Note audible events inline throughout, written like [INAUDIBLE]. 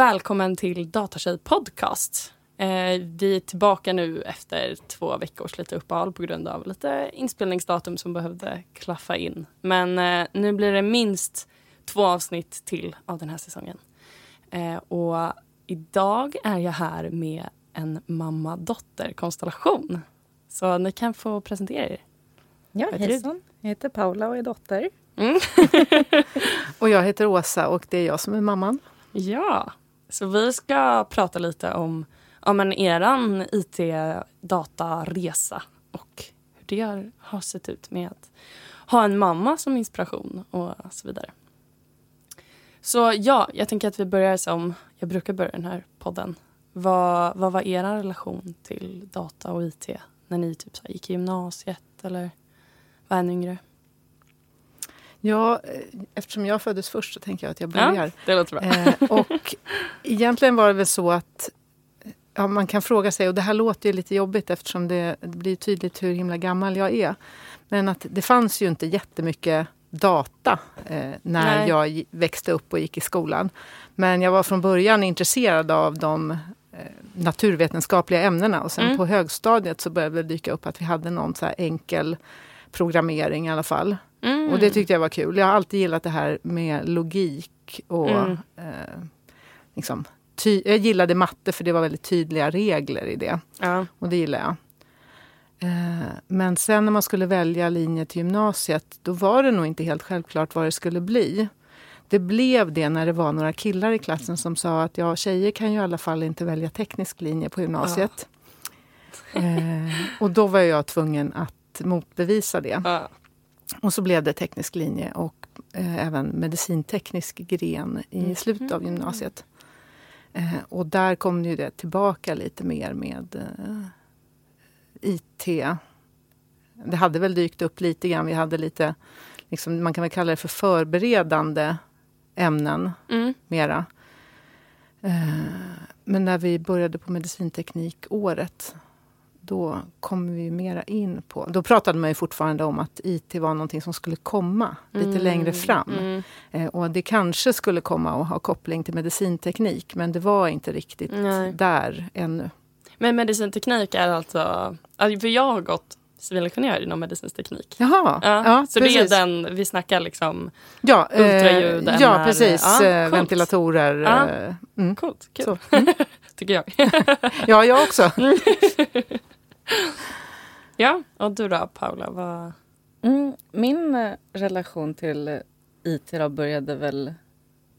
Välkommen till Datatjej podcast. Eh, vi är tillbaka nu efter två veckors lite uppehåll på grund av lite inspelningsdatum som behövde klaffa in. Men eh, nu blir det minst två avsnitt till av den här säsongen. Eh, och idag är jag här med en mamma-dotter-konstellation. Så ni kan få presentera er. Ja, hejsan. Jag heter Paula och är dotter. Mm. [LAUGHS] och jag heter Åsa och det är jag som är mamman. Ja, så vi ska prata lite om om eran IT-dataresa och hur det har, har sett ut med att ha en mamma som inspiration och så vidare. Så ja, jag tänker att vi börjar som jag brukar börja den här podden. Vad, vad var er relation till data och IT när ni typ så gick i gymnasiet eller var ännu yngre? Ja, eh, eftersom jag föddes först så tänker jag att jag börjar. Ja, det låter bra. Eh, och [LAUGHS] egentligen var det väl så att ja, man kan fråga sig, och det här låter ju lite jobbigt eftersom det, det blir tydligt hur himla gammal jag är. Men att det fanns ju inte jättemycket data eh, när Nej. jag växte upp och gick i skolan. Men jag var från början intresserad av de eh, naturvetenskapliga ämnena och sen mm. på högstadiet så började det dyka upp att vi hade någon så enkel programmering i alla fall. Mm. Och det tyckte jag var kul. Jag har alltid gillat det här med logik och mm. eh, liksom, ty- jag gillade matte för det var väldigt tydliga regler i det. Ja. Och det gillar jag. Eh, men sen när man skulle välja linje till gymnasiet, då var det nog inte helt självklart vad det skulle bli. Det blev det när det var några killar i klassen som sa att ja, tjejer kan ju i alla fall inte välja teknisk linje på gymnasiet. Ja. Eh, och då var jag tvungen att motbevisa det. Ja. Och så blev det teknisk linje och eh, även medicinteknisk gren i mm. slutet av gymnasiet. Eh, och där kom ju det tillbaka lite mer med eh, IT. Det hade väl dykt upp lite grann. Vi hade lite, liksom, man kan väl kalla det för förberedande ämnen mm. mera. Eh, men när vi började på medicinteknikåret då kom vi mera in på... Då pratade man ju fortfarande om att IT var någonting som skulle komma lite mm. längre fram. Mm. Eh, och det kanske skulle komma och ha koppling till medicinteknik men det var inte riktigt Nej. där ännu. Men medicinteknik är alltså... För jag har gått civilingenjör inom medicinsk teknik. Jaha, ja, ja, så precis. det är den, vi snackar liksom ja, eh, ultraljud, eh, Ja, precis. Ja, eh, ventilatorer. Ja. Eh, mm. Coolt, kul. [LAUGHS] Mm. Tycker jag. [LAUGHS] ja, jag också. [LAUGHS] [LAUGHS] ja, och du då Paula? Vad... Mm, min eh, relation till eh, IT då började väl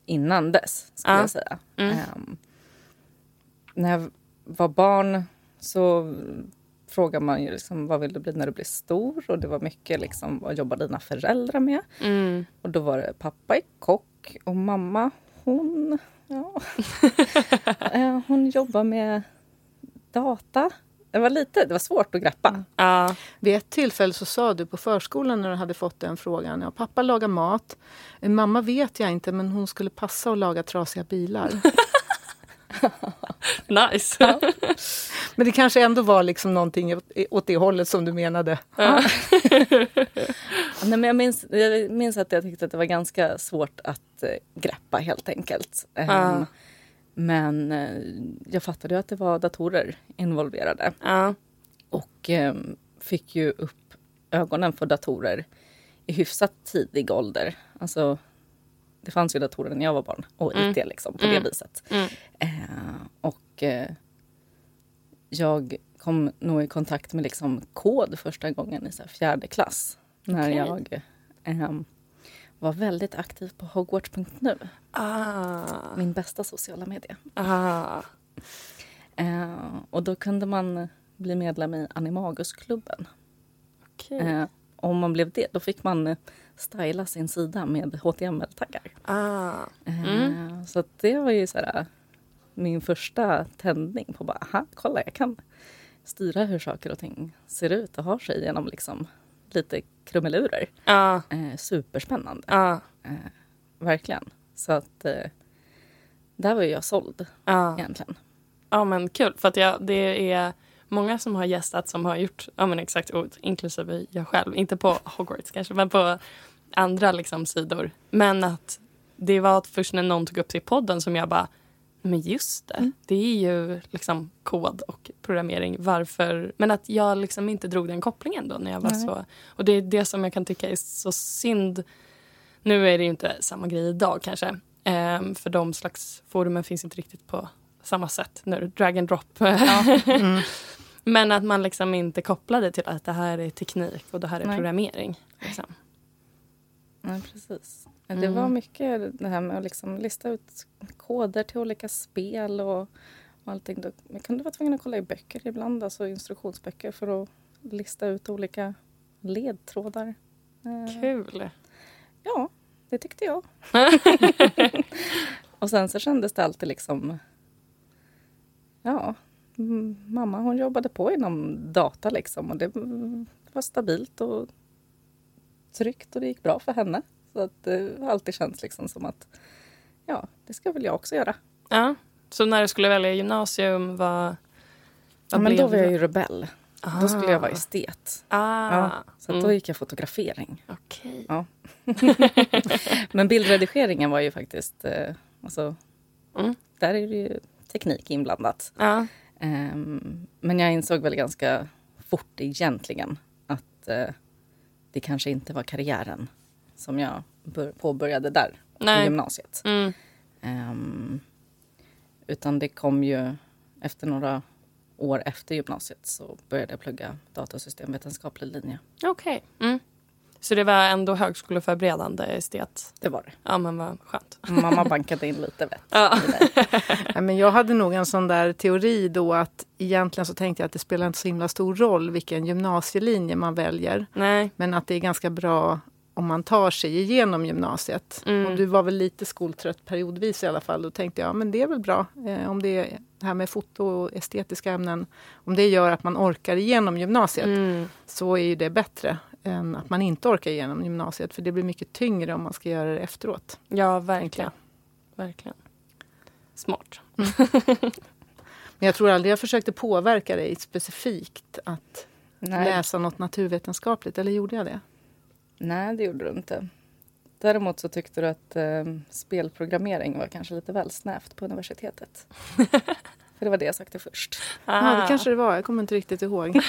innan dess, skulle ja. jag säga. Mm. Um, när jag var barn så frågar man ju liksom, vad vill du bli när du blir stor? Och det var mycket liksom, vad jobbar dina föräldrar med? Mm. Och då var det pappa är kock och mamma hon, ja. [LAUGHS] Eh, hon jobbar med data det var lite, det var svårt att greppa. Mm. Ja. Vid ett tillfälle så sa du på förskolan när du hade fått den frågan. Ja, pappa lagar mat. Mamma vet jag inte men hon skulle passa att laga trasiga bilar. [LAUGHS] nice. Ja. Men det kanske ändå var liksom någonting åt det hållet som du menade. Ja. [LAUGHS] Nej, men jag, minns, jag minns att jag tyckte att det var ganska svårt att eh, greppa helt enkelt. Um, men eh, jag fattade ju att det var datorer involverade. Ja. Och eh, fick ju upp ögonen för datorer i hyfsat tidig ålder. Alltså, det fanns ju datorer när jag var barn och mm. IT liksom, på mm. det viset. Mm. Eh, och eh, jag kom nog i kontakt med liksom kod första gången i så fjärde klass. När okay. jag eh, var väldigt aktiv på Hogwarts.nu. Ah. Min bästa sociala medie. Ah. Eh, och då kunde man bli medlem i Animagusklubben. Okay. Eh, om man blev det, då fick man eh, styla sin sida med HTML-taggar. Ah. Mm. Eh, så det var ju så här, min första tändning på bara, aha, kolla jag kan styra hur saker och ting ser ut och har sig genom liksom lite krumelurer. Ja. Eh, superspännande. Ja. Eh, verkligen. Så att eh, där var jag såld ja. egentligen. Ja men kul för att jag, det är många som har gästat som har gjort ja, men exakt ord, inklusive jag själv. Inte på Hogwarts kanske men på andra liksom, sidor. Men att det var först när någon tog upp det i podden som jag bara Men just det, mm. det är ju liksom kod och programmering. Varför? Men att jag liksom inte drog den kopplingen då när jag var Nej. så... Och det är det som jag kan tycka är så synd. Nu är det ju inte samma grej idag kanske. Ehm, för de slags forumen finns inte riktigt på samma sätt nu. Drag and drop. Ja. [LAUGHS] Mm. Men att man liksom inte kopplade till att det här är teknik och det här är Nej. programmering. Liksom. Nej, precis. Mm. Det var mycket det här med att liksom lista ut koder till olika spel och, och allting. Då, jag kunde vara tvungen att kolla i böcker ibland, alltså instruktionsböcker för att lista ut olika ledtrådar. Eh, Kul! Ja, det tyckte jag. [LAUGHS] och sen så kändes det alltid liksom... Ja, mamma hon jobbade på inom data liksom och det var stabilt och tryggt och det gick bra för henne. Så att det har alltid känts liksom som att ja, det ska väl jag också göra. Ja, så när du skulle välja gymnasium, vad, vad ja, men Då var jag ju rebell. Aha. Då skulle jag vara estet. Ah. Ja, så mm. då gick jag fotografering. Okay. Ja. [LAUGHS] men bildredigeringen var ju faktiskt... Eh, alltså, mm. Där är det ju teknik inblandat. Ah. Um, men jag insåg väl ganska fort egentligen att uh, det kanske inte var karriären som jag påbörjade där Nej. i gymnasiet. Mm. Um, utan det kom ju efter några år efter gymnasiet så började jag plugga datasystemvetenskaplig linje. Okej. Okay. Mm. Så det var ändå högskoleförberedande estet? Det var det. Ja, men vad skönt. Mamma [LAUGHS] bankade in lite vett ja. [LAUGHS] ja, men Jag hade nog en sån där teori då att egentligen så tänkte jag att det spelar inte så himla stor roll vilken gymnasielinje man väljer. Nej. Men att det är ganska bra om man tar sig igenom gymnasiet. Mm. Och du var väl lite skoltrött periodvis i alla fall. Då tänkte jag men det är väl bra eh, om det är det här med foto och estetiska ämnen. Om det gör att man orkar igenom gymnasiet mm. så är det bättre än att man inte orkar igenom gymnasiet. För det blir mycket tyngre om man ska göra det efteråt. Ja, verkligen. Verkligen. Smart. Mm. [LAUGHS] Men jag tror aldrig jag försökte påverka dig specifikt att Nej. läsa något naturvetenskapligt. Eller gjorde jag det? Nej, det gjorde du inte. Däremot så tyckte du att eh, spelprogrammering var kanske lite väl snävt på universitetet. [LAUGHS] För det var det jag sökte först. Ja, det kanske det var. Jag kommer inte riktigt ihåg. [LAUGHS]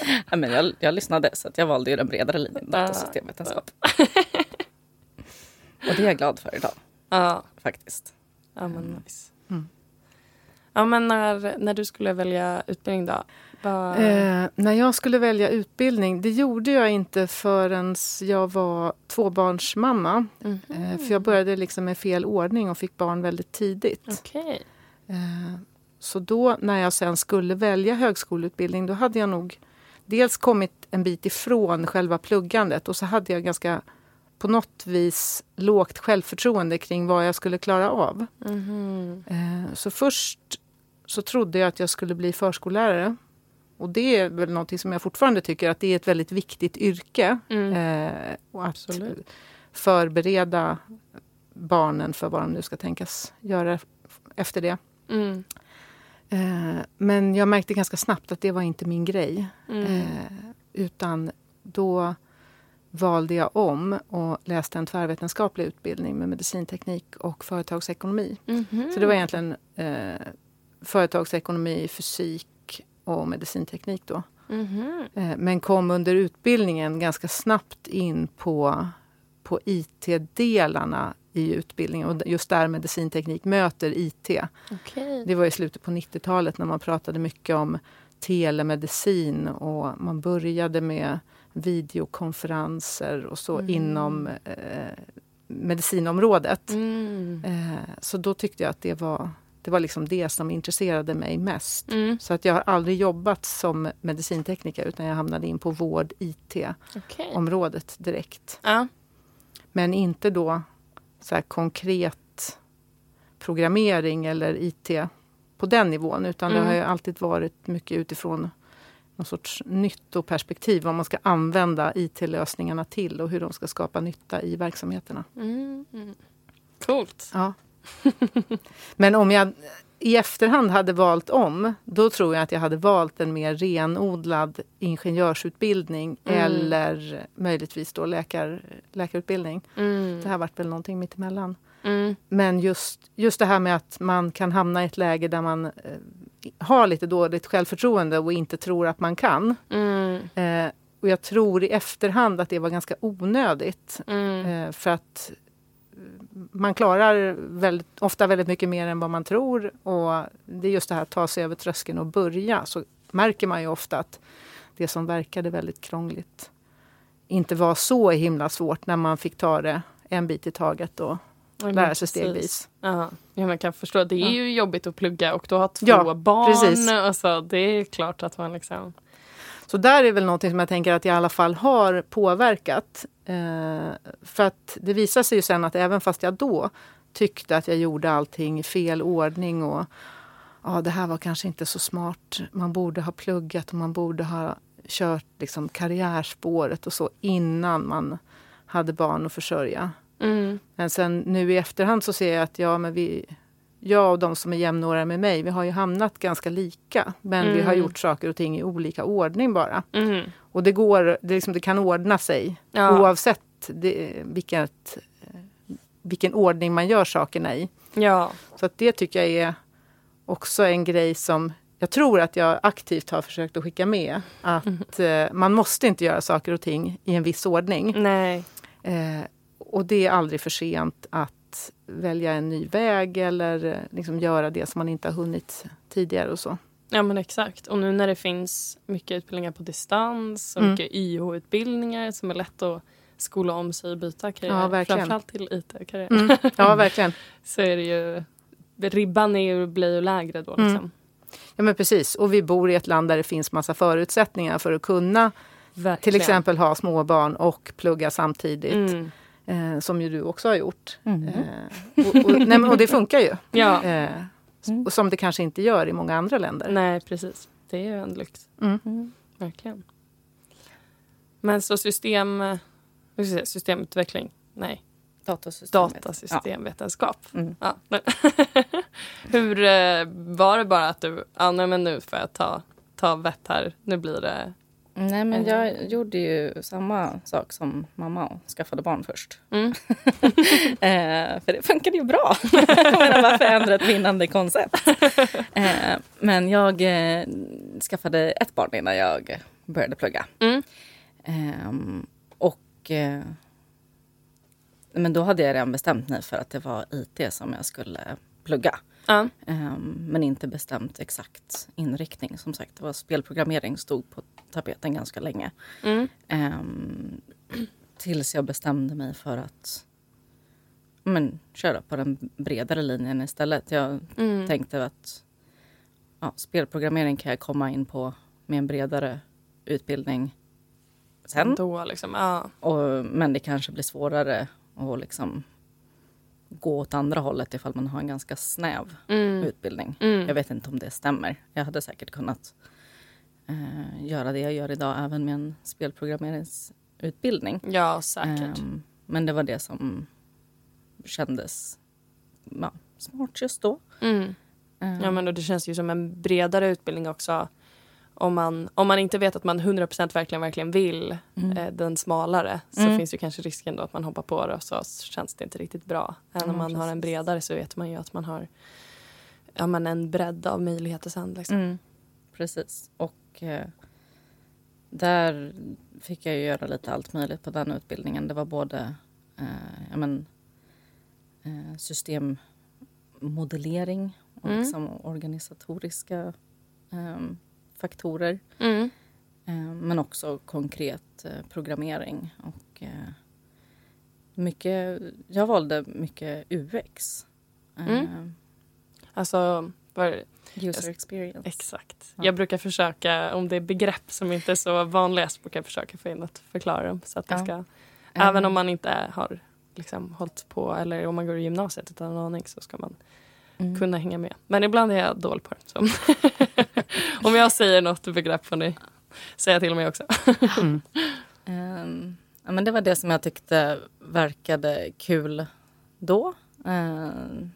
[LAUGHS] ja, men jag, jag lyssnade så att jag valde ju den bredare linjen, datasystemvetenskap. [LAUGHS] Och det är jag glad för idag. Ja. Faktiskt. Ja, men nice. Mm. Ja, men när, när du skulle välja utbildning då? Var... Eh, när jag skulle välja utbildning, det gjorde jag inte förrän jag var tvåbarnsmamma. Mm. Eh, för jag började liksom med fel ordning och fick barn väldigt tidigt. Okay. Eh, så då när jag sen skulle välja högskoleutbildning, då hade jag nog dels kommit en bit ifrån själva pluggandet och så hade jag ganska på något vis lågt självförtroende kring vad jag skulle klara av. Mm. Så först så trodde jag att jag skulle bli förskollärare. Och det är väl någonting som jag fortfarande tycker att det är ett väldigt viktigt yrke. Mm. Eh, och att Absolut. förbereda barnen för vad de nu ska tänkas göra efter det. Mm. Eh, men jag märkte ganska snabbt att det var inte min grej. Mm. Eh, utan då valde jag om och läste en tvärvetenskaplig utbildning med medicinteknik och företagsekonomi. Mm Så det var egentligen eh, företagsekonomi, fysik och medicinteknik då. Mm-hmm. Men kom under utbildningen ganska snabbt in på, på IT-delarna i utbildningen och just där medicinteknik möter IT. Okay. Det var i slutet på 90-talet när man pratade mycket om telemedicin och man började med videokonferenser och så mm. inom eh, medicinområdet. Mm. Eh, så då tyckte jag att det var det var liksom det som intresserade mig mest. Mm. Så att jag har aldrig jobbat som medicintekniker utan jag hamnade in på vård IT-området okay. direkt. Ja. Men inte då så konkret programmering eller IT på den nivån utan mm. det har ju alltid varit mycket utifrån någon sorts nyttoperspektiv vad man ska använda IT-lösningarna till och hur de ska skapa nytta i verksamheterna. Mm. mm. Coolt. Ja. [LAUGHS] Men om jag i efterhand hade valt om, då tror jag att jag hade valt en mer renodlad ingenjörsutbildning Mm. eller möjligtvis då läkar, läkarutbildning. Mm. Det här vart väl någonting mittemellan. Mm. Men just, just det här med att man kan hamna i ett läge där man eh, har lite dåligt självförtroende och inte tror att man kan. Mm. Eh, och jag tror i efterhand att det var ganska onödigt. Mm. Eh, för att man klarar väldigt, ofta väldigt mycket mer än vad man tror. Och det är just det här att ta sig över tröskeln och börja. Så märker man ju ofta att det som verkade väldigt krångligt inte var så himla svårt när man fick ta det en bit i taget och Ja, lära sig stegvis. Ja, ja, man kan förstå. Det är Ja. ju jobbigt att plugga och då ha två Ja, barn. precis. Alltså, det är klart att man liksom... Så där är väl någonting som jag tänker att jag i alla fall har påverkat. Eh, för att det visar sig ju sen att även fast jag då tyckte att jag gjorde allting i fel ordning och ja, det här var kanske inte så smart. Man borde ha pluggat och man borde ha kört liksom karriärspåret och så innan man hade barn att försörja. Mm. Men sen nu i efterhand så ser jag att ja, men vi, jag och de som är jämnåriga med mig, vi har ju hamnat ganska lika. Men vi har Mm. gjort saker och ting i olika ordning bara. Mm. Och det går, det, liksom, det kan ordna sig Ja. oavsett det, vilket, vilken ordning man gör sakerna i. ja. Så att det tycker jag är också en grej som jag tror att jag aktivt har försökt att skicka med. Att [LAUGHS] eh, man måste inte göra saker och ting i en viss ordning. Eh, och det är aldrig för sent att välja en ny väg eller eh, liksom göra det som man inte har hunnit tidigare och så. Ja men exakt. Och nu när det finns mycket utbildningar på distans och Mm. mycket YH-utbildningar som är lätt att skola om sig och byta karriär. Ja, verkligen. Framförallt till IT-karriär. Mm. [LAUGHS] Ja, verkligen. Så är det ju... Ribban är ju, blir ju lägre då. Mm. Liksom. Ja, men precis. Och vi bor i ett land där det finns massa förutsättningar för att kunna Verkligen. till exempel ha små barn och plugga samtidigt. Mm. Eh, som ju du också har gjort. Mm. Eh, och, och, nej, men, och det funkar ju. [LAUGHS] Ja. Eh, och som det kanske inte gör i många andra länder. Nej, precis. Det är ju en lyx. Mm. Mm. Verkligen. Men så system... säga, Systemutveckling? Nej, datasystemvetenskap. Ja. Mm. Ja. [LAUGHS] Hur eh, var det bara att du, ja nej, men nu får jag ta, ta vett här, nu blir det... Nej, men Eh. jag gjorde ju samma sak som mamma och skaffade barn först. Mm. [LAUGHS] eh, för det funkade ju bra. [LAUGHS] Menar, varför ändra ett vinnande koncept? [LAUGHS] Eh, men jag eh, skaffade ett barn innan jag började plugga. Mm. Ehm, och eh, men då hade jag redan bestämt mig för att det var IT som jag skulle plugga. Ehm, men inte bestämt exakt inriktning. Som sagt, det var spelprogrammering stod på tapeten ganska länge. Mm. Ehm, tills jag bestämde mig för att men, köra på den bredare linjen istället. Jag Mm. tänkte att ja, spelprogrammering kan jag komma in på med en bredare utbildning sen. Då liksom, ja. Och, men det kanske blir svårare att liksom gå åt andra hållet ifall man har en ganska snäv Mm. utbildning. Mm. Jag vet inte om det stämmer. Jag hade säkert kunnat eh, göra det jag gör idag även med en spelprogrammeringsutbildning. Ja, säkert. Ehm, men det var det som kändes ja, smart just då. Mm. Ehm, Ja, men då, det känns ju som en bredare utbildning också. Om man, om man inte vet att man 100% verkligen, verkligen vill Mm. eh, den smalare så Mm. finns ju kanske risken då att man hoppar på det och så känns det inte riktigt bra. Än om man har en precis. bredare så vet man ju att man har ja, men en bredd av möjligheter sen. Liksom. Mm, precis. Och eh, där fick jag ju göra lite allt möjligt på den utbildningen. Det var både eh, ja, men, eh, systemmodellering och Mm. liksom organisatoriska eh, faktorer. Mm. Eh, men också konkret eh, programmering. Och, mycket, jag valde mycket UX. Mm. Alltså, var, User experience. exakt. Ja. Jag brukar försöka, om det är begrepp som inte är så vanliga så brukar jag försöka få in att förklara dem. Så att Ja. ska, Även om man inte har liksom, hållit på eller om man går i gymnasiet utan en aning så ska man Mm. kunna hänga med. Men ibland är jag dålig på det. [LAUGHS] Om jag säger något begrepp får ni säga till mig också. [LAUGHS] Mm. Ehm, ja, men det var det som jag tyckte verkade kul då. Ehm,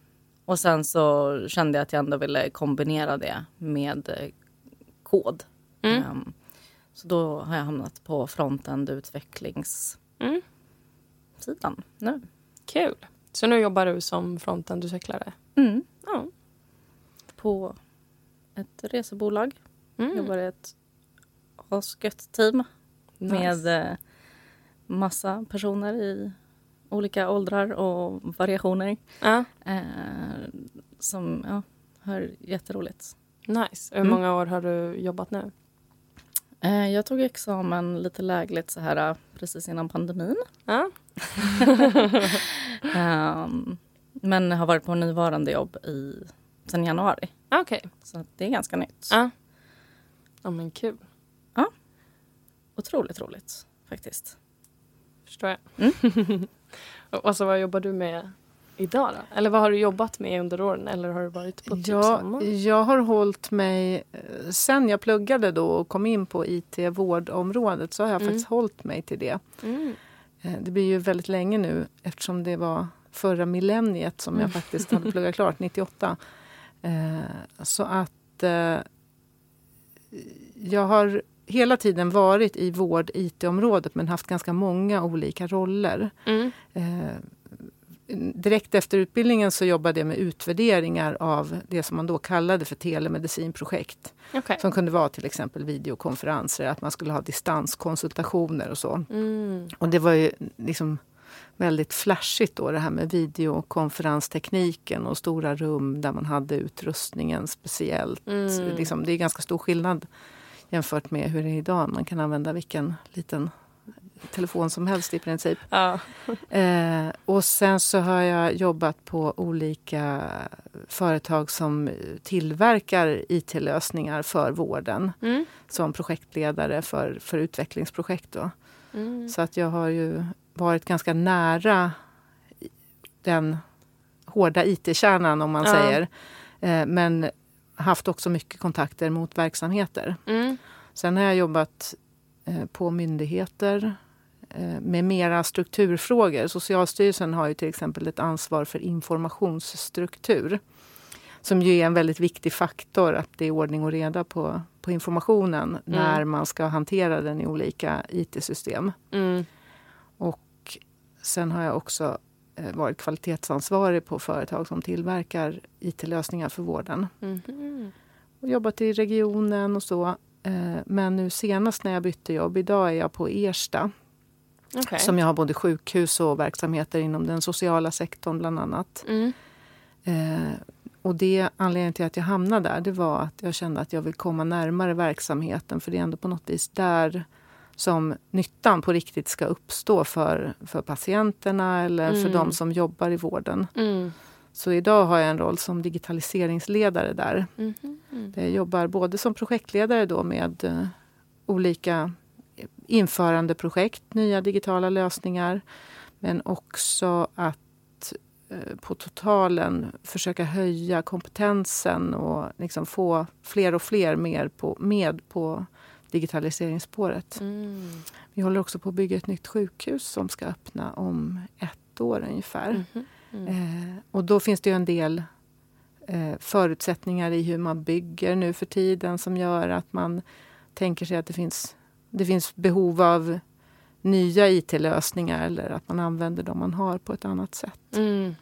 Och sen så kände jag att jag ändå ville kombinera det med eh, kod. Mm. Ehm, så då har jag hamnat på frontend utvecklingssidan Mm. nu. Kul. Så nu jobbar du som frontendutvecklare? Mm. Ja. På ett resebolag. Mm. Jobbar i ett asgött team Nice. med eh, massa personer i olika åldrar och variationer. Ja, Eh, som ja, har jätteroligt. nice. Hur Mm. många år har du jobbat nu? Eh, jag tog examen lite lägligt så här eh, precis innan pandemin. Ja. [LAUGHS] Ehm, men har varit på nuvarande jobb i, sen januari. Okej. Så att det är ganska nytt. Ja. Ja, men kul. Otroligt roligt faktiskt. Förstår jag. Mm. [LAUGHS] och och så vad jobbar du med idag då? Eller vad har du jobbat med under åren? Eller har du varit på typ Ja, samma? jag har hållit mig, eh, sen jag pluggade då och kom in på IT-vårdområdet så har jag Mm. faktiskt hållit mig till det. Mm. Eh, Det blir ju väldigt länge nu eftersom det var förra millenniet som Mm. jag faktiskt hade pluggat klart, [LAUGHS] 98. Eh, Så att jag har hela tiden varit i vård-IT-området men haft ganska många olika roller. Mm. Eh, direkt efter utbildningen så jobbade jag med utvärderingar av det som man då kallade för telemedicinprojekt. Okej. Som kunde vara till exempel videokonferenser, att man skulle ha distanskonsultationer och så. Mm. Och det var ju liksom väldigt flashigt då det här med videokonferenstekniken och stora rum där man hade utrustningen speciellt. Mm. Liksom, det är ganska stor skillnad jämfört med hur det är idag. Man kan använda vilken liten telefon som helst i princip. Ja. Eh, och sen så har jag jobbat på olika företag som tillverkar IT-lösningar för vården. Mm. Som projektledare för, för utvecklingsprojekt. Mm. Så att jag har ju varit ganska nära den hårda IT-kärnan om man Ja. säger. Eh, men haft också mycket kontakter mot verksamheter. Mm. Sen har jag jobbat eh, på myndigheter eh, med mera strukturfrågor. Socialstyrelsen har ju till exempel ett ansvar för informationsstruktur. Som ju är en väldigt viktig faktor att det är ordning och reda på, på informationen när man ska hantera den i olika IT-system. Mm. Och sen har jag också varit kvalitetsansvarig på företag som tillverkar IT-lösningar för vården. Mhm. Och jobbat i regionen och så. Eh, Men nu senast när jag bytte jobb, idag är jag på Ersta. Okej. Som jag har både sjukhus och verksamheter inom den sociala sektorn bland annat. Mm. Eh, och det anledningen till att jag hamnade där, det var att jag kände att jag vill komma närmare verksamheten. För det är ändå på något vis där som nyttan på riktigt ska uppstå för, för patienterna eller för Mm. de som jobbar i vården. Mm. Så idag har jag en roll som digitaliseringsledare där. Mhm. Mm. Jag jobbar både som projektledare då med eh, olika införandeprojekt, nya digitala lösningar. Men också att eh, på totalen försöka höja kompetensen och liksom få fler och fler mer på, med på digitaliseringsspåret. Mm. Vi håller också på att bygga ett nytt sjukhus som ska öppna om ett år ungefär. Mhm. Mm. Eh, och då finns det ju en del eh, förutsättningar i hur man bygger nu för tiden som gör att man tänker sig att det finns, det finns behov av nya IT-lösningar eller att man använder de man har på ett annat sätt. Mm.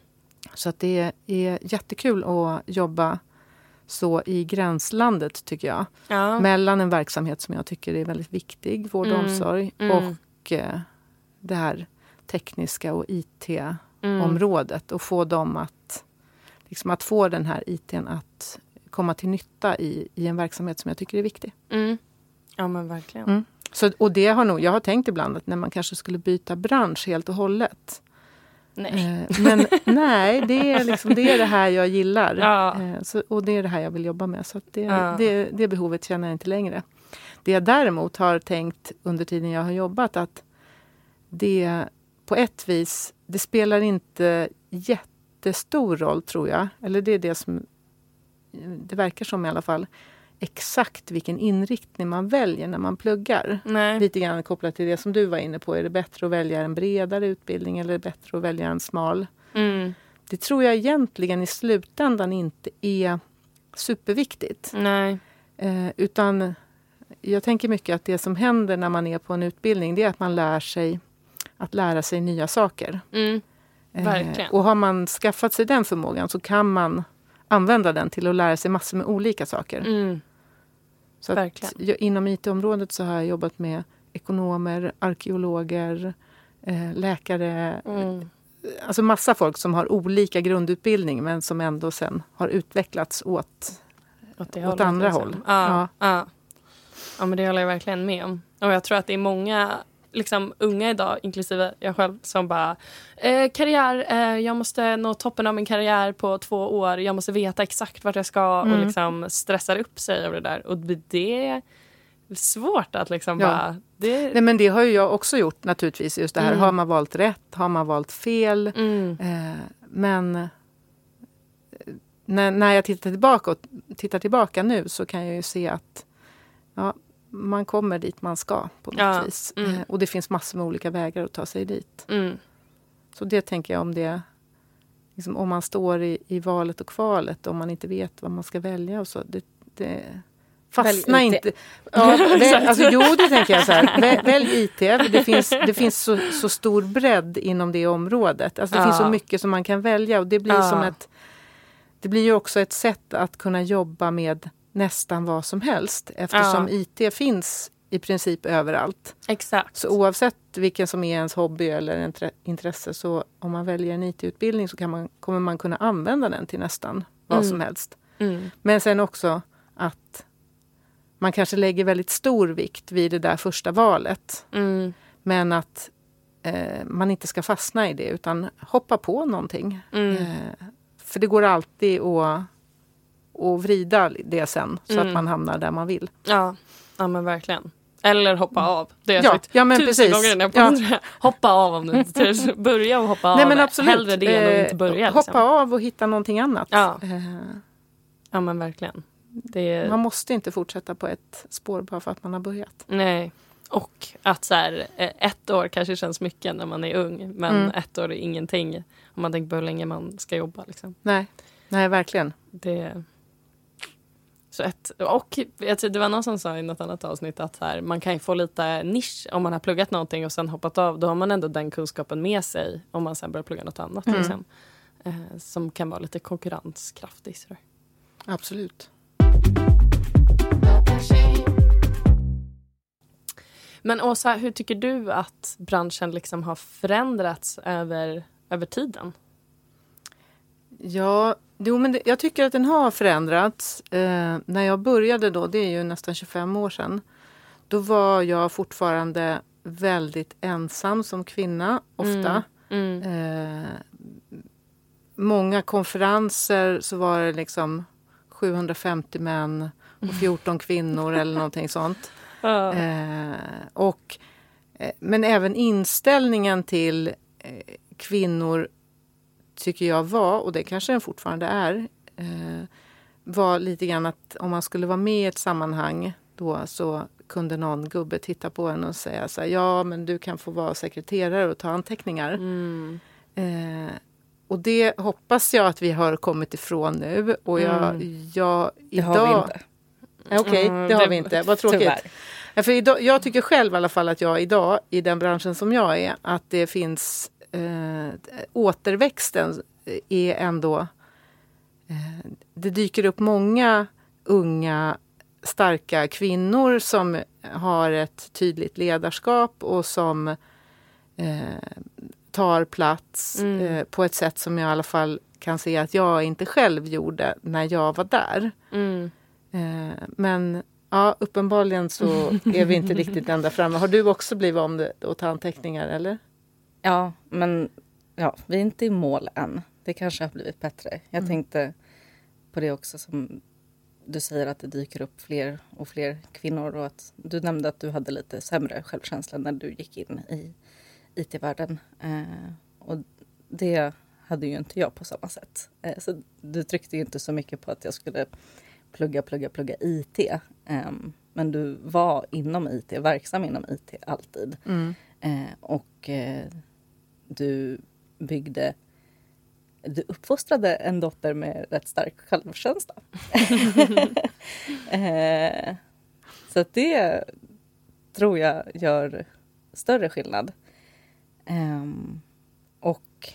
Så att det är jättekul att jobba så i gränslandet tycker jag. Ja. Mellan en verksamhet som jag tycker är väldigt viktig, vård och Mm. omsorg, Mm. och eh, det här tekniska och IT Mm. och få dem att, liksom att få den här ITn att komma till nytta i, i en verksamhet som jag tycker är viktig. Mm. Ja men verkligen. Så, och det har nog, jag har tänkt ibland att när man kanske skulle byta bransch helt och hållet. Nej. Eh, men nej, det är, liksom, det är det här jag gillar. Ja. Eh, så, och det är det här jag vill jobba med. Så det, Ja. det, det behovet känner jag inte längre. Det jag däremot har tänkt under tiden jag har jobbat att det på ett vis, det spelar inte jättestor roll tror jag. Eller det är det som det verkar som i alla fall. Exakt vilken inriktning man väljer när man pluggar. Nej. Lite grann kopplat till det som du var inne på. Är det bättre att välja en bredare utbildning eller är det bättre att välja en smal? Mm. det tror jag egentligen i slutändan inte är superviktigt. Nej. Eh, utan jag tänker mycket att det som händer när man är på en utbildning det är att man lär sig att lära sig nya saker. Mm. Eh, och har man skaffat sig den förmågan så kan man använda den till att lära sig massor med olika saker. Mm. Så att inom IT-området så har jag jobbat med ekonomer, arkeologer, eh, läkare. Mm. Alltså massa folk som har olika grundutbildning men som ändå sen har utvecklats åt Åt, Åt andra liksom. håll. Ja, ja. ja, men det håller jag verkligen med om. Och jag tror att det är många liksom, unga idag, inklusive jag själv, som bara eh, karriär, eh, jag måste nå toppen av min karriär på två år. Jag måste veta exakt vart jag ska Mm. och liksom stressar upp sig över det där. Och det är svårt att liksom Ja. bara... Det, Nej, men det har ju jag också gjort naturligtvis. Just det här, Mm. har man valt rätt? Har man valt fel? mm, Eh, men eh, när, när jag tittar tillbaka, och tittar tillbaka nu så kan jag ju se att ja, man kommer dit man ska på något Ja, vis. mm. Eh, och det finns massor med olika vägar att ta sig dit. mm, Så det tänker jag om det liksom, om man står i, i valet och kvalet om man inte vet vad man ska välja och så. Det, det, fastna inte. Ja, väl, alltså, jo, det tänker jag så här. Väl, välj IT. Det finns, det finns så, så stor bredd inom det området. Alltså, det Ja. finns så mycket som man kan välja och det blir som ett det blir ju också ett sätt att kunna jobba med nästan vad som helst eftersom Ja. IT finns i princip överallt. exakt. Så oavsett vilken som är ens hobby eller intre- intresse så om man väljer en IT-utbildning så kan man, kommer man kunna använda den till nästan vad Mm. som helst. Mm, Men sen också att man kanske lägger väldigt stor vikt vid det där första valet. mm, Men att eh, man inte ska fastna i det utan hoppa på någonting. mm. Eh, för det går alltid att, att vrida det sen så Mm. att man hamnar där man vill. Ja, ja men verkligen. Eller hoppa av. Det har jag Ja, sagt ja, men tusen precis. gånger den här Ja. jag. [LAUGHS] Hoppa av om du inte törs. [LAUGHS] Börja och hoppa Nej, av. men absolut. Hellre det än att Eh, inte börja. Hoppa Liksom. av och hitta någonting annat. Ja. Eh, Ja men verkligen. Är, Man måste inte fortsätta på ett spår bara för att man har börjat. nej. Och att så här, eh, ett år kanske känns mycket när man är ung. Men Mm. ett år är ingenting om man tänker på hur länge man ska jobba. Liksom. Nej, Nej verkligen. Det... Så ett, och jag tror det var någon som sa i något annat avsnitt att här, man kan ju få lite nisch om man har pluggat någonting och sen hoppat av. Då har man ändå den kunskapen med sig om man sen börjar plugga något annat. Mm. Liksom. Eh, som kan vara lite konkurrenskraftig. Så. Absolut. Men Åsa, hur tycker du att branschen liksom har förändrats över, över tiden? Ja, jo, men det, jag tycker att den har förändrats. Eh, när jag började då, det är ju nästan 25 år sedan, då var jag fortfarande väldigt ensam som kvinna, ofta. Mm. Eh, många konferenser så var det liksom 750 män och 14 [LAUGHS] kvinnor eller någonting sånt. Eh, och, eh, men även inställningen till eh, kvinnor tycker jag var, och det kanske den fortfarande är, eh, var lite grann att om man skulle vara med i ett sammanhang då så kunde någon gubbe titta på en och säga så här, ja men du kan få vara sekreterare och ta anteckningar. Mm. Eh, och det hoppas jag att vi har kommit ifrån nu. Och jag, Mm. jag, Det idag, har vi inte. Eh, Okej, Mm, det har det- vi inte. Vad tråkigt. Ja, för idag, jag tycker själv i alla fall att jag idag, i den branschen som jag är, att det finns eh, återväxten är ändå... Eh, det dyker upp många unga starka kvinnor som har ett tydligt ledarskap och som eh, tar plats Mm. eh, på ett sätt som jag i alla fall kan se att jag inte själv gjorde när jag var där. Mm. Eh, men ja, uppenbarligen så [LAUGHS] är vi inte riktigt ända framme. Har du också blivit om det och ta anteckningar eller? Ja, men ja, vi är inte i mål än. Det kanske har blivit bättre. Jag tänkte på det också som du säger att det dyker upp fler och fler kvinnor och att du nämnde att du hade lite sämre självkänsla när du gick in i IT-världen. Eh, och det hade ju inte jag på samma sätt. Eh, så du tryckte ju inte så mycket på att jag skulle plugga, plugga, plugga IT. Eh, men du var inom IT, verksam inom IT alltid. Mm. Eh, och eh, du byggde du uppfostrade en dotter med rätt stark självkänsla. [LAUGHS] eh, så att det tror jag gör större skillnad. Um, och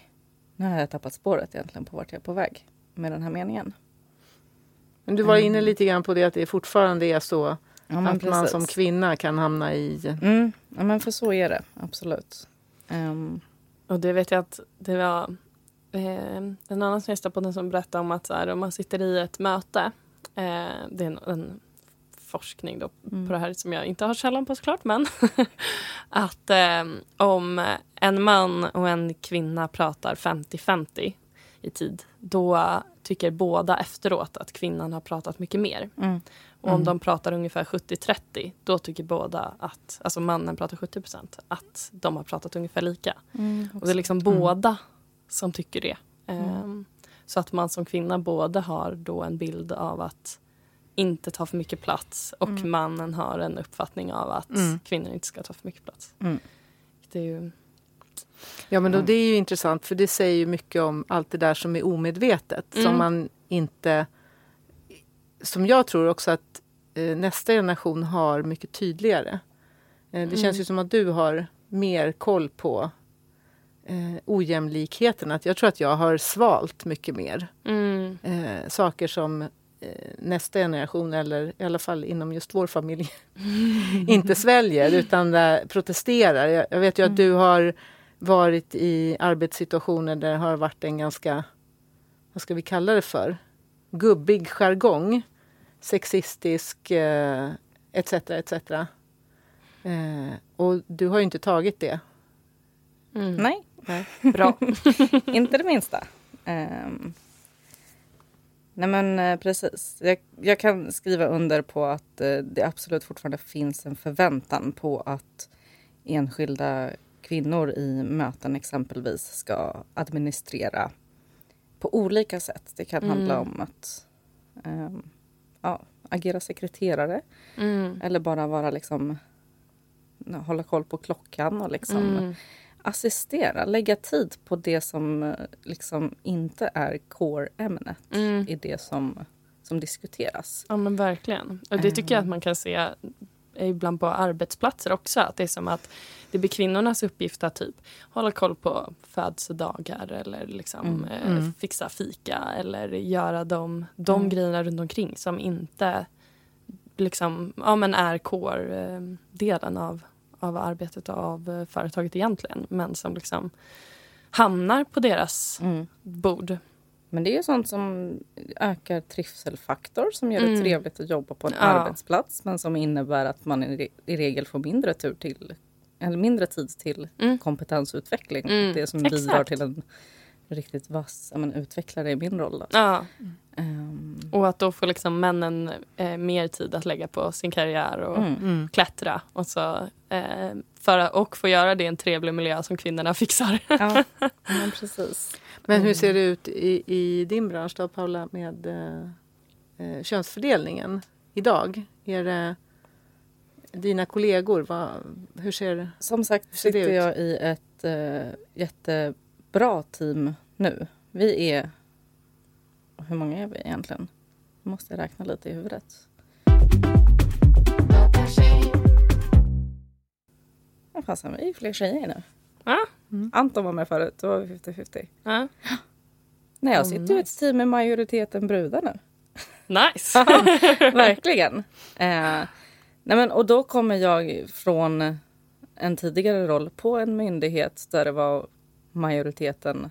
nu har jag tappat spåret egentligen på vart jag är på väg med den här meningen. Men du var inne mm. lite grann på det att det fortfarande är så ja, att precis. man som kvinna kan hamna i... Mm. Ja men för så är det absolut. Um. Och det vet jag att det var eh, en annan som på den som berättade om att så här, om man sitter i ett möte, eh, det är en, en forskning då mm. på det här som jag inte har källan på såklart, men [LAUGHS] att eh, om en man och en kvinna pratar 50-50 i tid, då tycker båda efteråt att kvinnan har pratat mycket mer. Mm. Och om mm. de pratar ungefär 70-30, då tycker båda att, alltså mannen pratar 70% att de har pratat ungefär lika. Mm, och det är liksom mm. båda som tycker det. Um, så att man som kvinna både har då en bild av att inte ta för mycket plats och mm. mannen har en uppfattning av att kvinnor inte ska ta för mycket plats. Det är ju... Ja men då, det är ju intressant för det säger ju mycket om allt det där som är omedvetet som man inte... Som jag tror också att eh, nästa generation har mycket tydligare. Eh, det känns ju mm. som att du har mer koll på eh, ojämlikheten. Att jag tror att jag har svalt mycket mer. Mm. Eh, saker som Eh, nästa generation, eller i alla fall inom just vår familj, [LAUGHS] inte sväljer utan protesterar. Jag, jag vet ju att mm. du har varit i arbetssituationer där det har varit en ganska, vad ska vi kalla det för, gubbig jargong. Sexistisk, eh, etc. etc. Eh, och du har ju inte tagit det. Mm. Nej. Nej. Bra. [LAUGHS] inte det minsta. Um, Nej men eh, precis. Jag, jag, kan skriva under på att eh, det absolut fortfarande finns en förväntan på att enskilda kvinnor i möten exempelvis ska administrera på olika sätt. Det kan mm. handla om att um, ja, agera sekreterare mm. eller bara vara liksom hålla koll på klockan och liksom mm assistera, lägga tid på det som eh, liksom inte är core-ämnet mm. i det som, som diskuteras. Ja men verkligen. Och det tycker jag att man kan se ibland på arbetsplatser också. Att det är som att det blir kvinnornas uppgift att typ hålla koll på födelsedagar eller liksom, mm. Eh, mm. fixa fika eller göra de, de mm. grejerna runt omkring som inte liksom, ja, men är core-delen av av arbetet och av eh, företaget egentligen men som liksom hamnar på deras mm. bord. Men det är ju sånt som ökar trivselfaktor som gör det mm. trevligt att jobba på en ja. arbetsplats men som innebär att man i, regel får mindre tur till eller mindre tid till mm. kompetensutveckling. Mm. Det som Exakt. bidrar till en riktigt vass men, utvecklare i min roll. Ja. Um. Och att då får liksom männen eh, mer tid att lägga på sin karriär och mm. mm. klättra. Och, så, eh, för, och få göra det i en trevlig miljö som kvinnorna [LAUGHS] fixar. Ja, men precis. Men hur ser det ut i, i din bransch då Paula med eh, eh könsfördelningen idag? Är det dina kollegor? Vad, hur ser, Som sagt hur ser sitter jag i ett eh, jättebra team nu. Vi är hur många är vi egentligen? Nu måste jag räkna lite i huvudet. Vad fasen, vi är fler tjejer nu. Ja. Mm. Anton var med förut, då var vi 50-50. Ja. Nej, jag sitter oh, nice. i ett team med majoriteten brudar nu. Nice! [LAUGHS] verkligen. Eh, nej men, och då kommer jag från en tidigare roll på en myndighet där det var majoriteten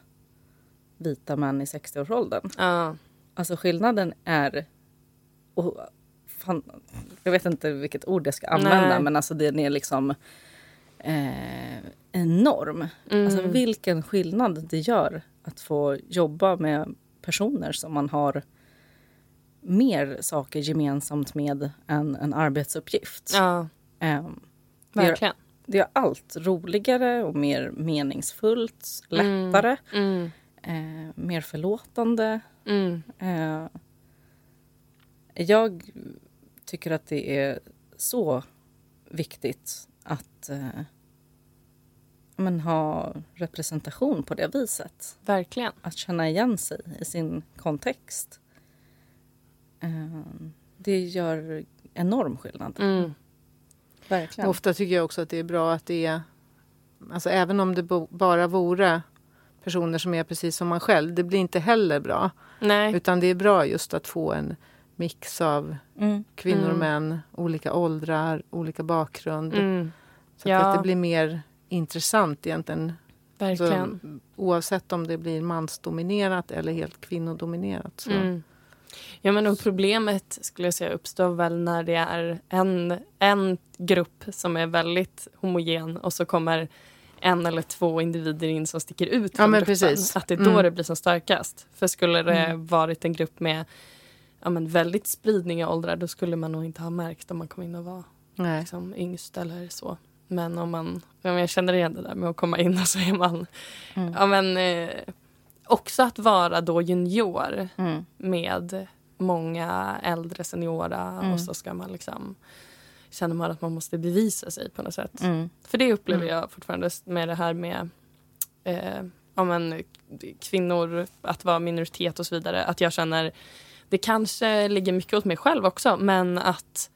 vita män i 60-årsåldern. Ja. Alltså skillnaden är... Och, fan, jag vet inte vilket ord jag ska använda Nej. men alltså den är liksom eh, enorm. Mm. Alltså vilken skillnad det gör att få jobba med personer som man har mer saker gemensamt med än en arbetsuppgift. Ja, eh, verkligen. Det gör allt roligare och mer meningsfullt, lättare. Mm. Mm eh, mer förlåtande. Mm. Eh, jag tycker att det är så viktigt att, eh, men, ha representation på det viset. Verkligen. Att känna igen sig i sin kontext. Eh, det gör enorm skillnad. Mm. Verkligen. Ofta tycker jag också att det är bra att det är, alltså även om det bara vore personer som är precis som man själv, det blir inte heller bra. Nej. Utan det är bra just att få en mix av Mm. kvinnor och Mm. män, olika åldrar, olika bakgrund. Mm. Så Ja. att det blir mer intressant egentligen. Verkligen. Så, oavsett om det blir mansdominerat eller helt kvinnodominerat. Så. Mm. Ja, men och problemet skulle jag säga uppstår väl när det är en, en grupp som är väldigt homogen och så kommer en eller två individer in som sticker ut Ja, från men gruppen. precis. Att det är då Mm. det blir som starkast. För skulle det Mm. varit en grupp med ja, men väldigt spridning i åldrar då skulle man nog inte ha märkt om man kom in och var Nej. liksom, yngst eller så. Men om man, men jag känner igen det där med att komma in och [LAUGHS] så är man, Mm. ja men eh, också att vara då junior Mm. med många äldre seniora Mm. och så ska man liksom känner man att man måste bevisa sig på något sätt. Mm. För det upplever Mm. jag fortfarande med det här med eh, ja, men, kvinnor, att vara minoritet och så vidare. Att jag känner, det kanske ligger mycket åt mig själv också, men att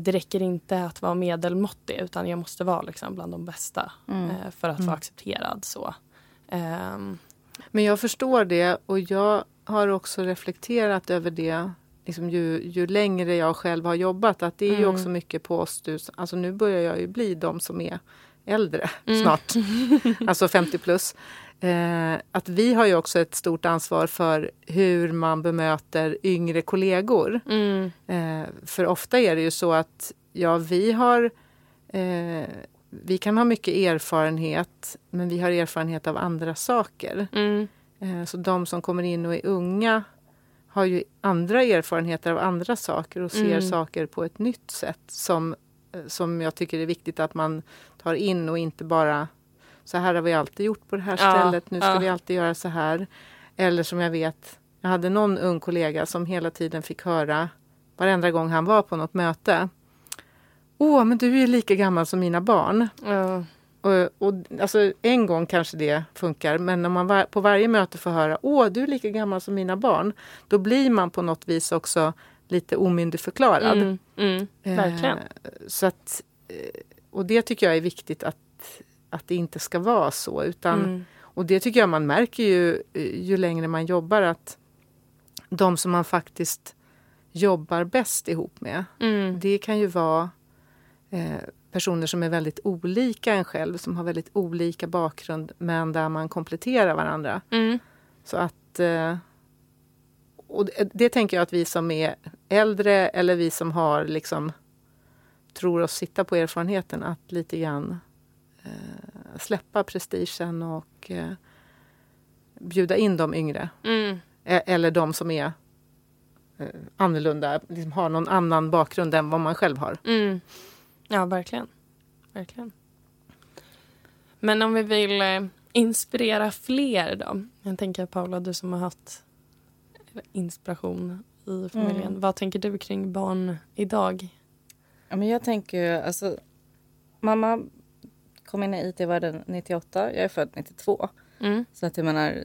det räcker inte att vara medelmåttig utan jag måste vara liksom, bland de bästa Mm. eh, för att Mm. vara accepterad. så. Ehm, Men jag förstår det och jag har också reflekterat över det liksom ju, ju längre jag själv har jobbat. Att det är ju Mm. också mycket på oss. du- Alltså nu börjar jag ju bli de som är äldre Mm. snart. [LAUGHS] alltså 50 plus. Eh, att vi har ju också ett stort ansvar för hur man bemöter yngre kollegor. mm, Eh, för ofta är det ju så att ja, vi har eh, vi kan ha mycket erfarenhet men vi har erfarenhet av andra saker. mm, Eh, Så de som kommer in och är unga har ju andra erfarenheter av andra saker och ser Mm. saker på ett nytt sätt som, eh, som jag tycker är viktigt att man tar in och inte bara så här har vi alltid gjort på det här Ja, stället, nu ska ja. vi alltid göra så här. Eller som jag vet, jag hade någon ung kollega som hela tiden fick höra varenda gång han var på något möte. Åh, men du är lika gammal som mina barn. ja, Och, och, alltså, en gång kanske det funkar, men när man var, på varje möte får höra åh, du är lika gammal som mina barn, då blir man på något vis också lite omyndigförklarad. mm, mm, verkligen. Eh, så att, eh, och det tycker jag är viktigt att, att det inte ska vara så. Utan, Mm, Och det tycker jag man märker ju, eh, ju längre man jobbar att de som man faktiskt jobbar bäst ihop med, mm, det kan ju vara eh, personer som är väldigt olika en själv, som har väldigt olika bakgrund, men där man kompletterar varandra. mm, Så att... Eh, och det, det tänker jag att vi som är äldre eller vi som har liksom tror oss sitta på erfarenheten att lite grann eh, släppa prestigen och eh, bjuda in de yngre. mm. E- eller de som är eh, annorlunda, liksom har någon annan bakgrund än vad man själv har. Mm. Ja, verkligen. verkligen. Men om vi vill eh, inspirera fler då? Jag tänker Paula, du som har haft inspiration i familjen. Mm. Vad tänker du kring barn idag? Ja, men jag tänker alltså, mamma kom in i IT-världen 98, jag är född 92. Mm. Så att jag menar,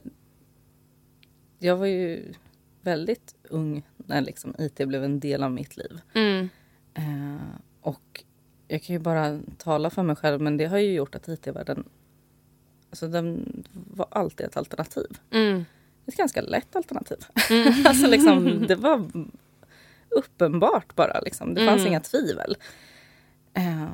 jag var ju väldigt ung när liksom IT blev en del av mitt liv. Mm. Eh, och jag kan ju bara tala för mig själv, men det har ju gjort att IT-världen, alltså den var alltid ett alternativ. Mm. Ett ganska lätt alternativ. Mm. [LAUGHS] alltså liksom, det var uppenbart bara. Liksom. Det fanns Mm. inga tvivel. Eh,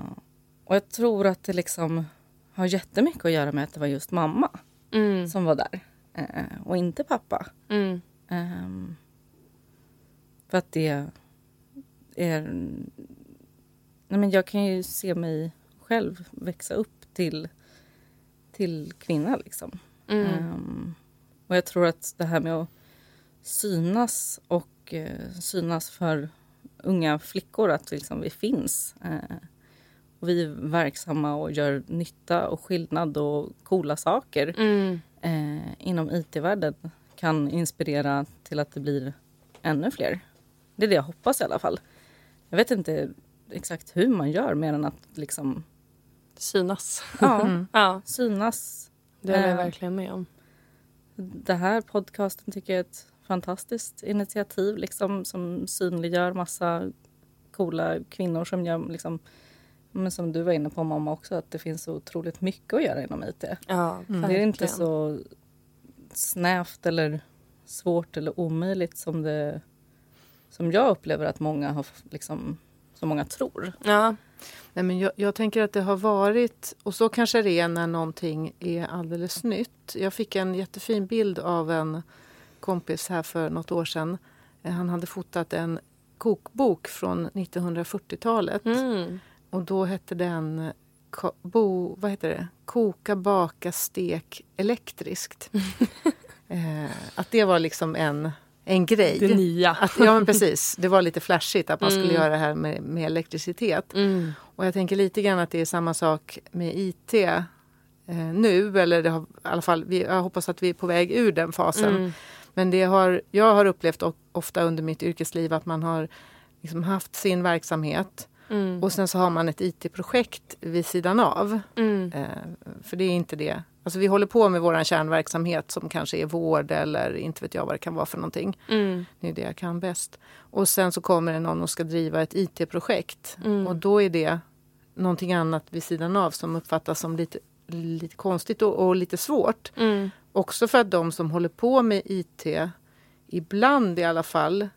och jag tror att det liksom har jättemycket att göra med att det var just mamma Mm. som var där. Eh, och inte pappa. Mm. Ehm, för att det är... Nej men jag kan ju se mig själv växa upp till, till kvinna. Liksom. Mm. Ehm, och jag tror att det här med att synas och eh, synas för unga flickor att liksom vi finns. Eh, och vi är verksamma och gör nytta och skillnad och coola saker Mm. eh, inom IT-världen kan inspirera till att det blir ännu fler. Det är det jag hoppas i alla fall. Jag vet inte exakt hur man gör mer än att liksom synas. Ja, [LAUGHS] Mm. Ja, synas. det håller jag Eh. verkligen med om. Det här podcasten tycker jag är ett fantastiskt initiativ liksom, som synliggör massa coola kvinnor som gör liksom, men som du var inne på mamma också, att det finns så otroligt mycket att göra inom IT. Ja, Mm. Det är inte så snävt eller svårt eller omöjligt som det som jag upplever att många har liksom, som många tror. Ja, Nej, men jag, jag tänker att det har varit, och så kanske det är när någonting är alldeles nytt. Jag fick en jättefin bild av en kompis här för något år sedan. Eh, Han hade fotat en kokbok från 1940-talet. mm. Och då hette den bo, vad heter det? Koka, baka, stek elektriskt. [LAUGHS] eh, att det var liksom en, en grej. det nya. Att, ja, men precis. Det var lite flashigt att man skulle Mm. göra det här med, med elektricitet. Mm. Och jag tänker lite grann att det är samma sak med IT eh, nu. Eller det har, i alla fall, vi, jag hoppas att vi är på väg ur den fasen. Mm. Men det har, jag har upplevt ofta under mitt yrkesliv att man har liksom haft sin verksamhet Mm. och sen så har man ett IT-projekt vid sidan av. Mm. Eh, för det är inte det. Alltså vi håller på med vår kärnverksamhet som kanske är vård eller inte vet jag vad det kan vara för någonting. Mm. Det är det jag kan bäst. Och sen så kommer det någon och ska driva ett IT-projekt. Mm. Och då är det någonting annat vid sidan av som uppfattas som lite, lite konstigt och, och lite svårt. Mm. Också för att de som håller på med IT, ibland i alla fall,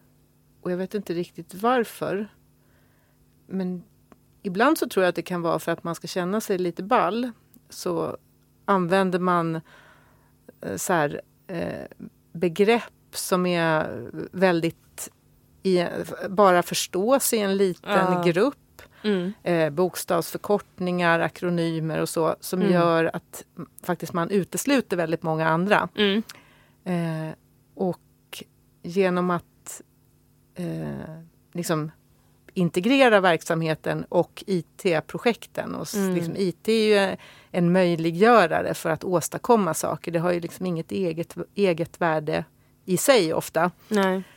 och jag vet inte riktigt varför, men ibland så tror jag att det kan vara för att man ska känna sig lite ball. Så använder man eh, så här, eh, begrepp som är väldigt i, bara förstås i en liten Ja. grupp Mm. eh, bokstavsförkortningar, akronymer och så som Mm. gör att faktiskt man utesluter väldigt många andra. Mm. Eh, och genom att eh, liksom integrera verksamheten och IT-projekten. Och Mm. liksom, IT är ju en möjliggörare för att åstadkomma saker. Det har ju liksom inget eget, eget värde i sig ofta.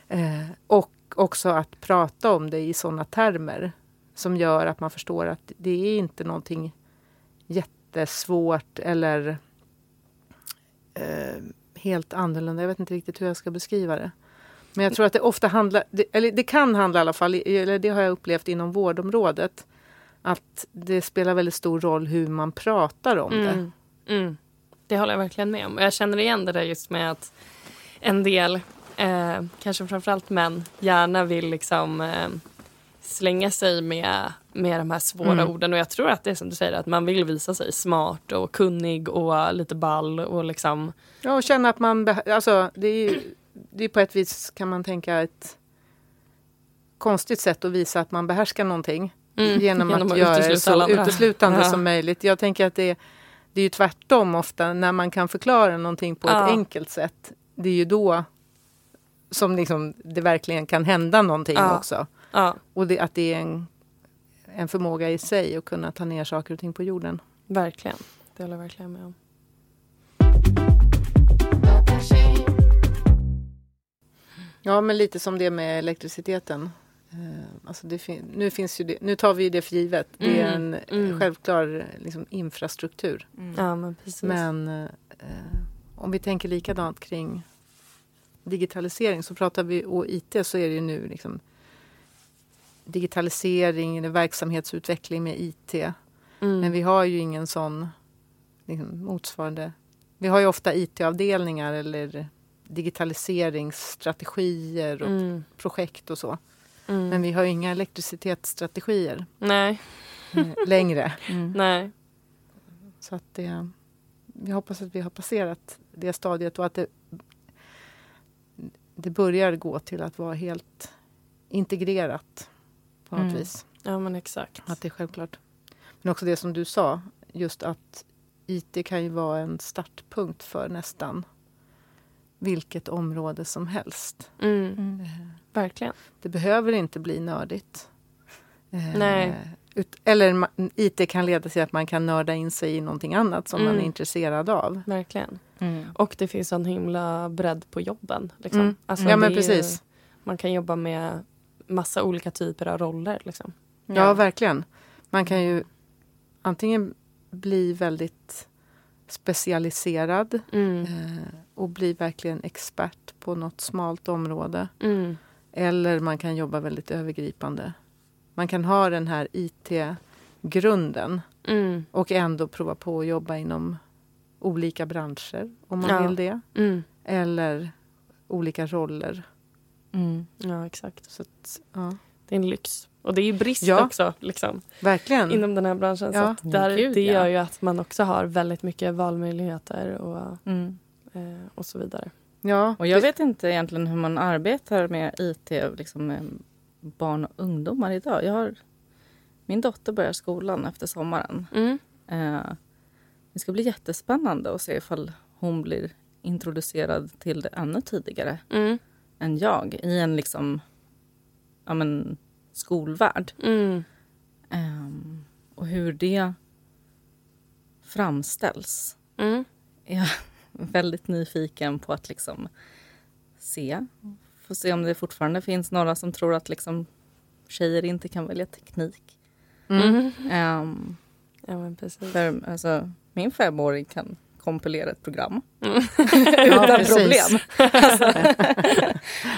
Eh, och också att prata om det i sådana termer som gör att man förstår att det är inte någonting jättesvårt eller eh, helt annorlunda. Jag vet inte riktigt hur jag ska beskriva det. Men jag tror att det ofta handlar, det, eller det kan handla i alla fall, eller det har jag upplevt inom vårdområdet, att det spelar väldigt stor roll hur man pratar om det. Mm. Mm. Det håller jag verkligen med om. Och jag känner igen det där just med att en del, eh, kanske framförallt män, gärna vill liksom eh, slänga sig med, med de här svåra Mm. orden. Och jag tror att det är som du säger, att man vill visa sig smart och kunnig och lite ball och liksom... Ja, och känna att man... Alltså, det är ju det är på ett vis, kan man tänka, ett konstigt sätt att visa att man behärskar någonting. Mm, Genom, [LAUGHS] genom att, att göra det så andra. uteslutande Ja. som möjligt. Jag tänker att det, det är ju tvärtom ofta, när man kan förklara någonting på Ja. ett enkelt sätt. Det är ju då som liksom det verkligen kan hända någonting Ja. också. Och det, att det är en, en förmåga i sig att kunna ta ner saker och ting på jorden. verkligen. Det håller jag verkligen med om. Ja, men lite som det med elektriciteten. Eh, alltså det fin- nu, finns ju det, nu tar vi ju det för givet. Det är en Mm, eh, mm. självklar liksom, infrastruktur. Ja, men precis. Men eh, om vi tänker likadant kring digitalisering så pratar vi, och IT så är det ju nu liksom digitalisering, verksamhetsutveckling med IT. mm. Men vi har ju ingen sån liksom, motsvarande. Vi har ju ofta IT-avdelningar eller digitaliseringsstrategier och Mm. projekt och så. Mm. Men vi har inga elektricitetsstrategier Nej, eh, [LAUGHS] längre. nej. Så att det, vi hoppas att vi har passerat det stadiet och att det, det börjar gå till att vara helt integrerat på något Mm. vis. Ja, men exakt. Att det är självklart. Men också det som du sa, just att IT kan ju vara en startpunkt för nästan vilket område som helst. Mm. Verkligen. Det behöver inte bli nördigt. Eh, Nej. Ut, eller IT kan leda till att man kan nörda in sig i någonting annat som man Mm. är intresserad av. Verkligen. Mm. Och det finns en himla bredd på jobben. Liksom. Mm. Alltså, Ja, men är ju- precis. Man kan jobba med massa olika typer av roller. Liksom. Ja, verkligen. Man kan ju antingen bli väldigt specialiserad Mm. eh, och bli verkligen expert på något smalt område. Mm. Eller man kan jobba väldigt övergripande. Man kan ha den här IT-grunden Mm. och ändå prova på att jobba inom olika branscher om man Ja. vill det. Mm. Eller olika roller. Mm. Ja, exakt. Så att, ja. Det är en lyx. Och det är ju brist Ja. också liksom, Verkligen. inom den här branschen. Så Ja. att där, Gud, det ja. gör ju att man också har väldigt mycket valmöjligheter och, Mm. eh, och så vidare. ja, Och jag vet inte egentligen hur man arbetar med IT liksom med barn och ungdomar idag. Jag har, min dotter börjar skolan efter sommaren. Mm. Eh, det ska bli jättespännande att se ifall hon blir introducerad till det ännu tidigare Mm. än jag i en liksom, ja, men, skolvärld. Mm. Ehm, och hur det framställs. Mm. är jag [LAUGHS] väldigt nyfiken på att liksom se. Får se om det fortfarande finns några som tror att liksom tjejer inte kan välja teknik. Mm. Ehm, Ja, men precis. för alltså, min femåring kan kompilera ett program Mm. [LAUGHS] Ja, utan precis. problem. [LAUGHS]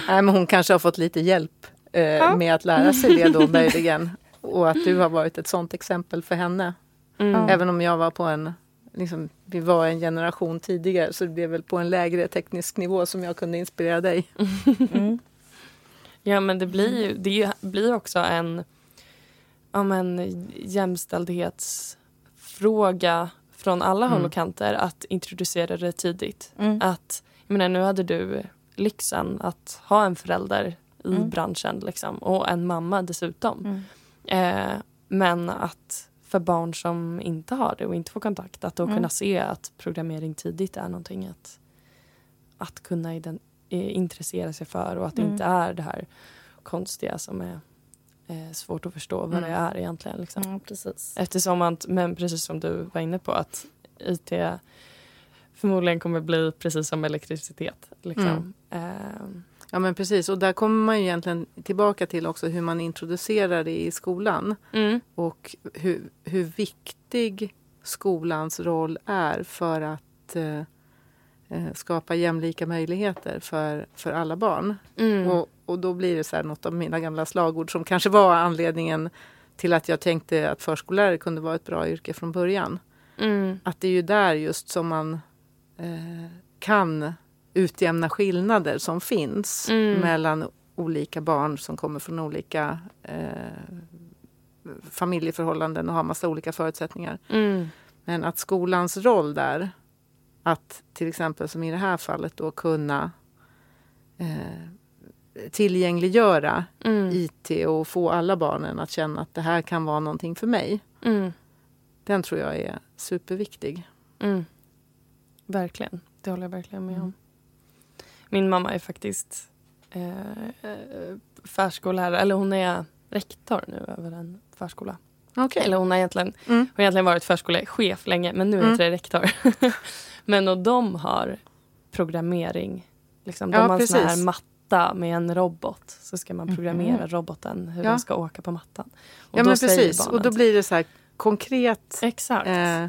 Nej, men hon kanske har fått lite hjälp eh, Ja. med att lära sig det då [LAUGHS] möjligen. Och att du har varit ett sånt exempel för henne. Mm. Även om jag var på en, liksom, vi var en generation tidigare så det blev väl på en lägre teknisk nivå som jag kunde inspirera dig. [LAUGHS] Mm. [LAUGHS] Ja, men det blir ju det blir också en ja, men, jämställdhetsfråga från alla håll Mm. och kanter att introducera det tidigt. Mm. Att, jag menar, nu hade du lyxen att ha en förälder i Mm. branschen liksom, och en mamma dessutom. Mm. Eh, men att för barn som inte har det och inte får kontakt att då Mm. kunna se att programmering tidigt är någonting att, att kunna ident- eh, intressera sig för och att det Mm. inte är det här konstiga som är eh, svårt att förstå vad Mm. det är egentligen. Liksom. Ja, precis. Eftersom att, men precis som du var inne på att IT förmodligen kommer bli precis som elektricitet. Liksom. Eh, Ja men precis och där kommer man ju egentligen tillbaka till också hur man introducerar det i skolan. mm, Och hur, hur viktig skolans roll är för att eh, eh, skapa jämlika möjligheter för, för alla barn. mm, Och, och då blir det så här något av mina gamla slagord som kanske var anledningen till att jag tänkte att förskollärare kunde vara ett bra yrke från början. mm, Att det är ju där just som man eh, kan utjämna skillnader som finns Mm. mellan olika barn som kommer från olika eh, familjeförhållanden och har massa olika förutsättningar. mm, Men att skolans roll där, att till exempel som i det här fallet då kunna eh, tillgängliggöra mm, IT och få alla barnen att känna att det här kan vara någonting för mig. mm, Den tror jag är superviktig. mm. Verkligen. Det håller jag verkligen med Mm. om. Min mamma är faktiskt eh, eh, förskollärare, eller hon är rektor nu över en förskola. Okej. Eller hon har egentligen, Mm. hon har egentligen varit förskolechef länge men nu Mm. heter det rektor. [LAUGHS] men och de har programmering. Liksom, de Ja, har en sån här matta med en robot. Så ska man programmera Mhm. roboten hur Ja. den ska åka på mattan. Och Ja då men precis. Och då blir det så här konkret. Exakt. Eh,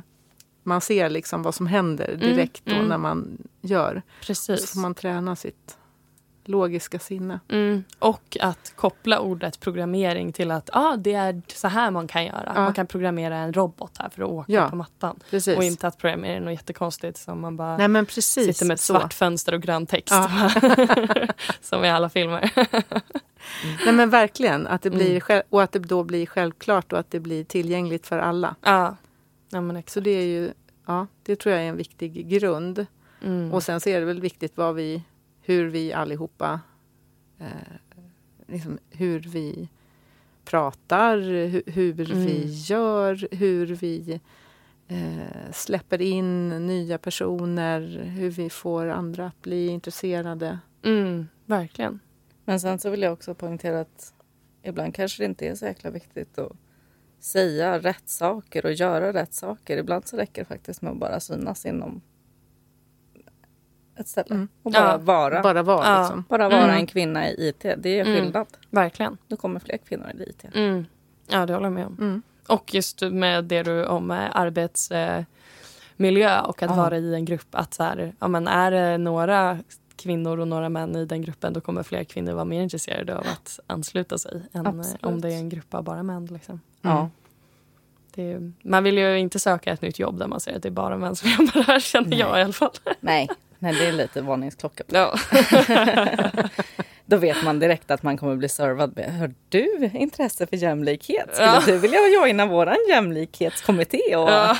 man ser liksom vad som händer direkt då mm. när man gör. Så Precis. får man träna sitt logiska sinne. Mm. Och att koppla ordet programmering till att ah, det är så här man kan göra. Ja. Man kan programmera en robot här för att åka Ja. på mattan. Precis. Och inte att programmera är något jättekonstigt som man bara Nej men precis. sitter med ett så. svart fönster och grön text. Ja. [LAUGHS] som i alla filmer. [LAUGHS] Nej men verkligen. Att det blir Mm. själv, och att det då blir självklart och att det blir tillgängligt för alla. ja. ja, men exakt. Så det är ju, ja, det tror jag är en viktig grund. Mm. Och sen så är det väl viktigt vad vi, hur vi allihopa, eh, liksom hur vi pratar, hur, hur Mm. vi gör, hur vi eh, släpper in nya personer, hur vi får andra att bli intresserade. Mm, verkligen. Men sen så vill jag också poängtera att ibland kanske det inte är så jäkla viktigt att säga rätt saker och göra rätt saker. Ibland så räcker det faktiskt med att bara synas inom ett ställe. Mm. Och bara Ja, vara. Bara, Bara vara Ja. liksom. vara Mm. en kvinna i IT. Det är Mm. skillnad. Verkligen. Nu kommer fler kvinnor i IT. Mm. Ja, det håller jag med om. Mm. Och just med det du om eh, arbetsmiljö och att Ja. vara i en grupp. Att så här, ja, men är det några kvinnor och några män i den gruppen då kommer fler kvinnor vara mer intresserade av att ansluta sig än eh, Absolut. om det är en grupp av bara män. Liksom. Ja. Det är, man vill ju inte söka ett nytt jobb där man ser att det är bara män som [LAUGHS] jobbar här känner Nej. jag i alla fall. Nej, nej, det är lite varningsklocka. Ja. [LAUGHS] Då vet man direkt att man kommer bli servad med Har du intresse för jämlikhet? Skulle Ja. du vilja joina våran jämlikhetskommitté och ja.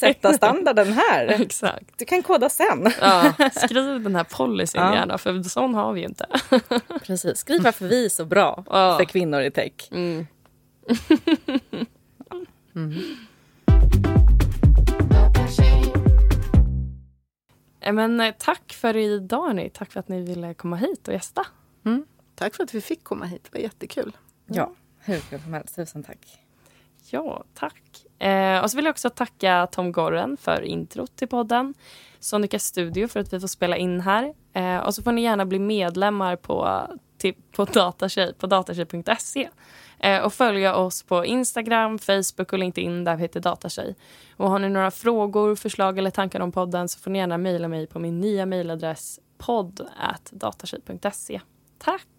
sätta standarden här? [LAUGHS] Exakt. Du kan koda sen. Ja. [LAUGHS] Skriv den här policyn Ja. gärna för sån har vi ju inte. Precis, skriv varför vi är så bra för kvinnor i tech. Mm. Eh, Men eh, tack för idag hörni. Tack för att ni ville komma hit och gästa. Mm. Tack för att vi fick komma hit. Det var jättekul. Ja, hur kul som helst. Tusen tack. Ja, tack. Eh, och så vill jag också tacka Tom Gorren för introt till podden. Sonica Studio för att vi får spela in här. Eh, och så får ni gärna bli medlemmar på, till, på Datatjej, på datatjej.se. Eh, och följa oss på Instagram, Facebook och LinkedIn där vi heter Datatjej. Och har ni några frågor, förslag eller tankar om podden så får ni gärna mejla mig på min nya mejladress podd Tack!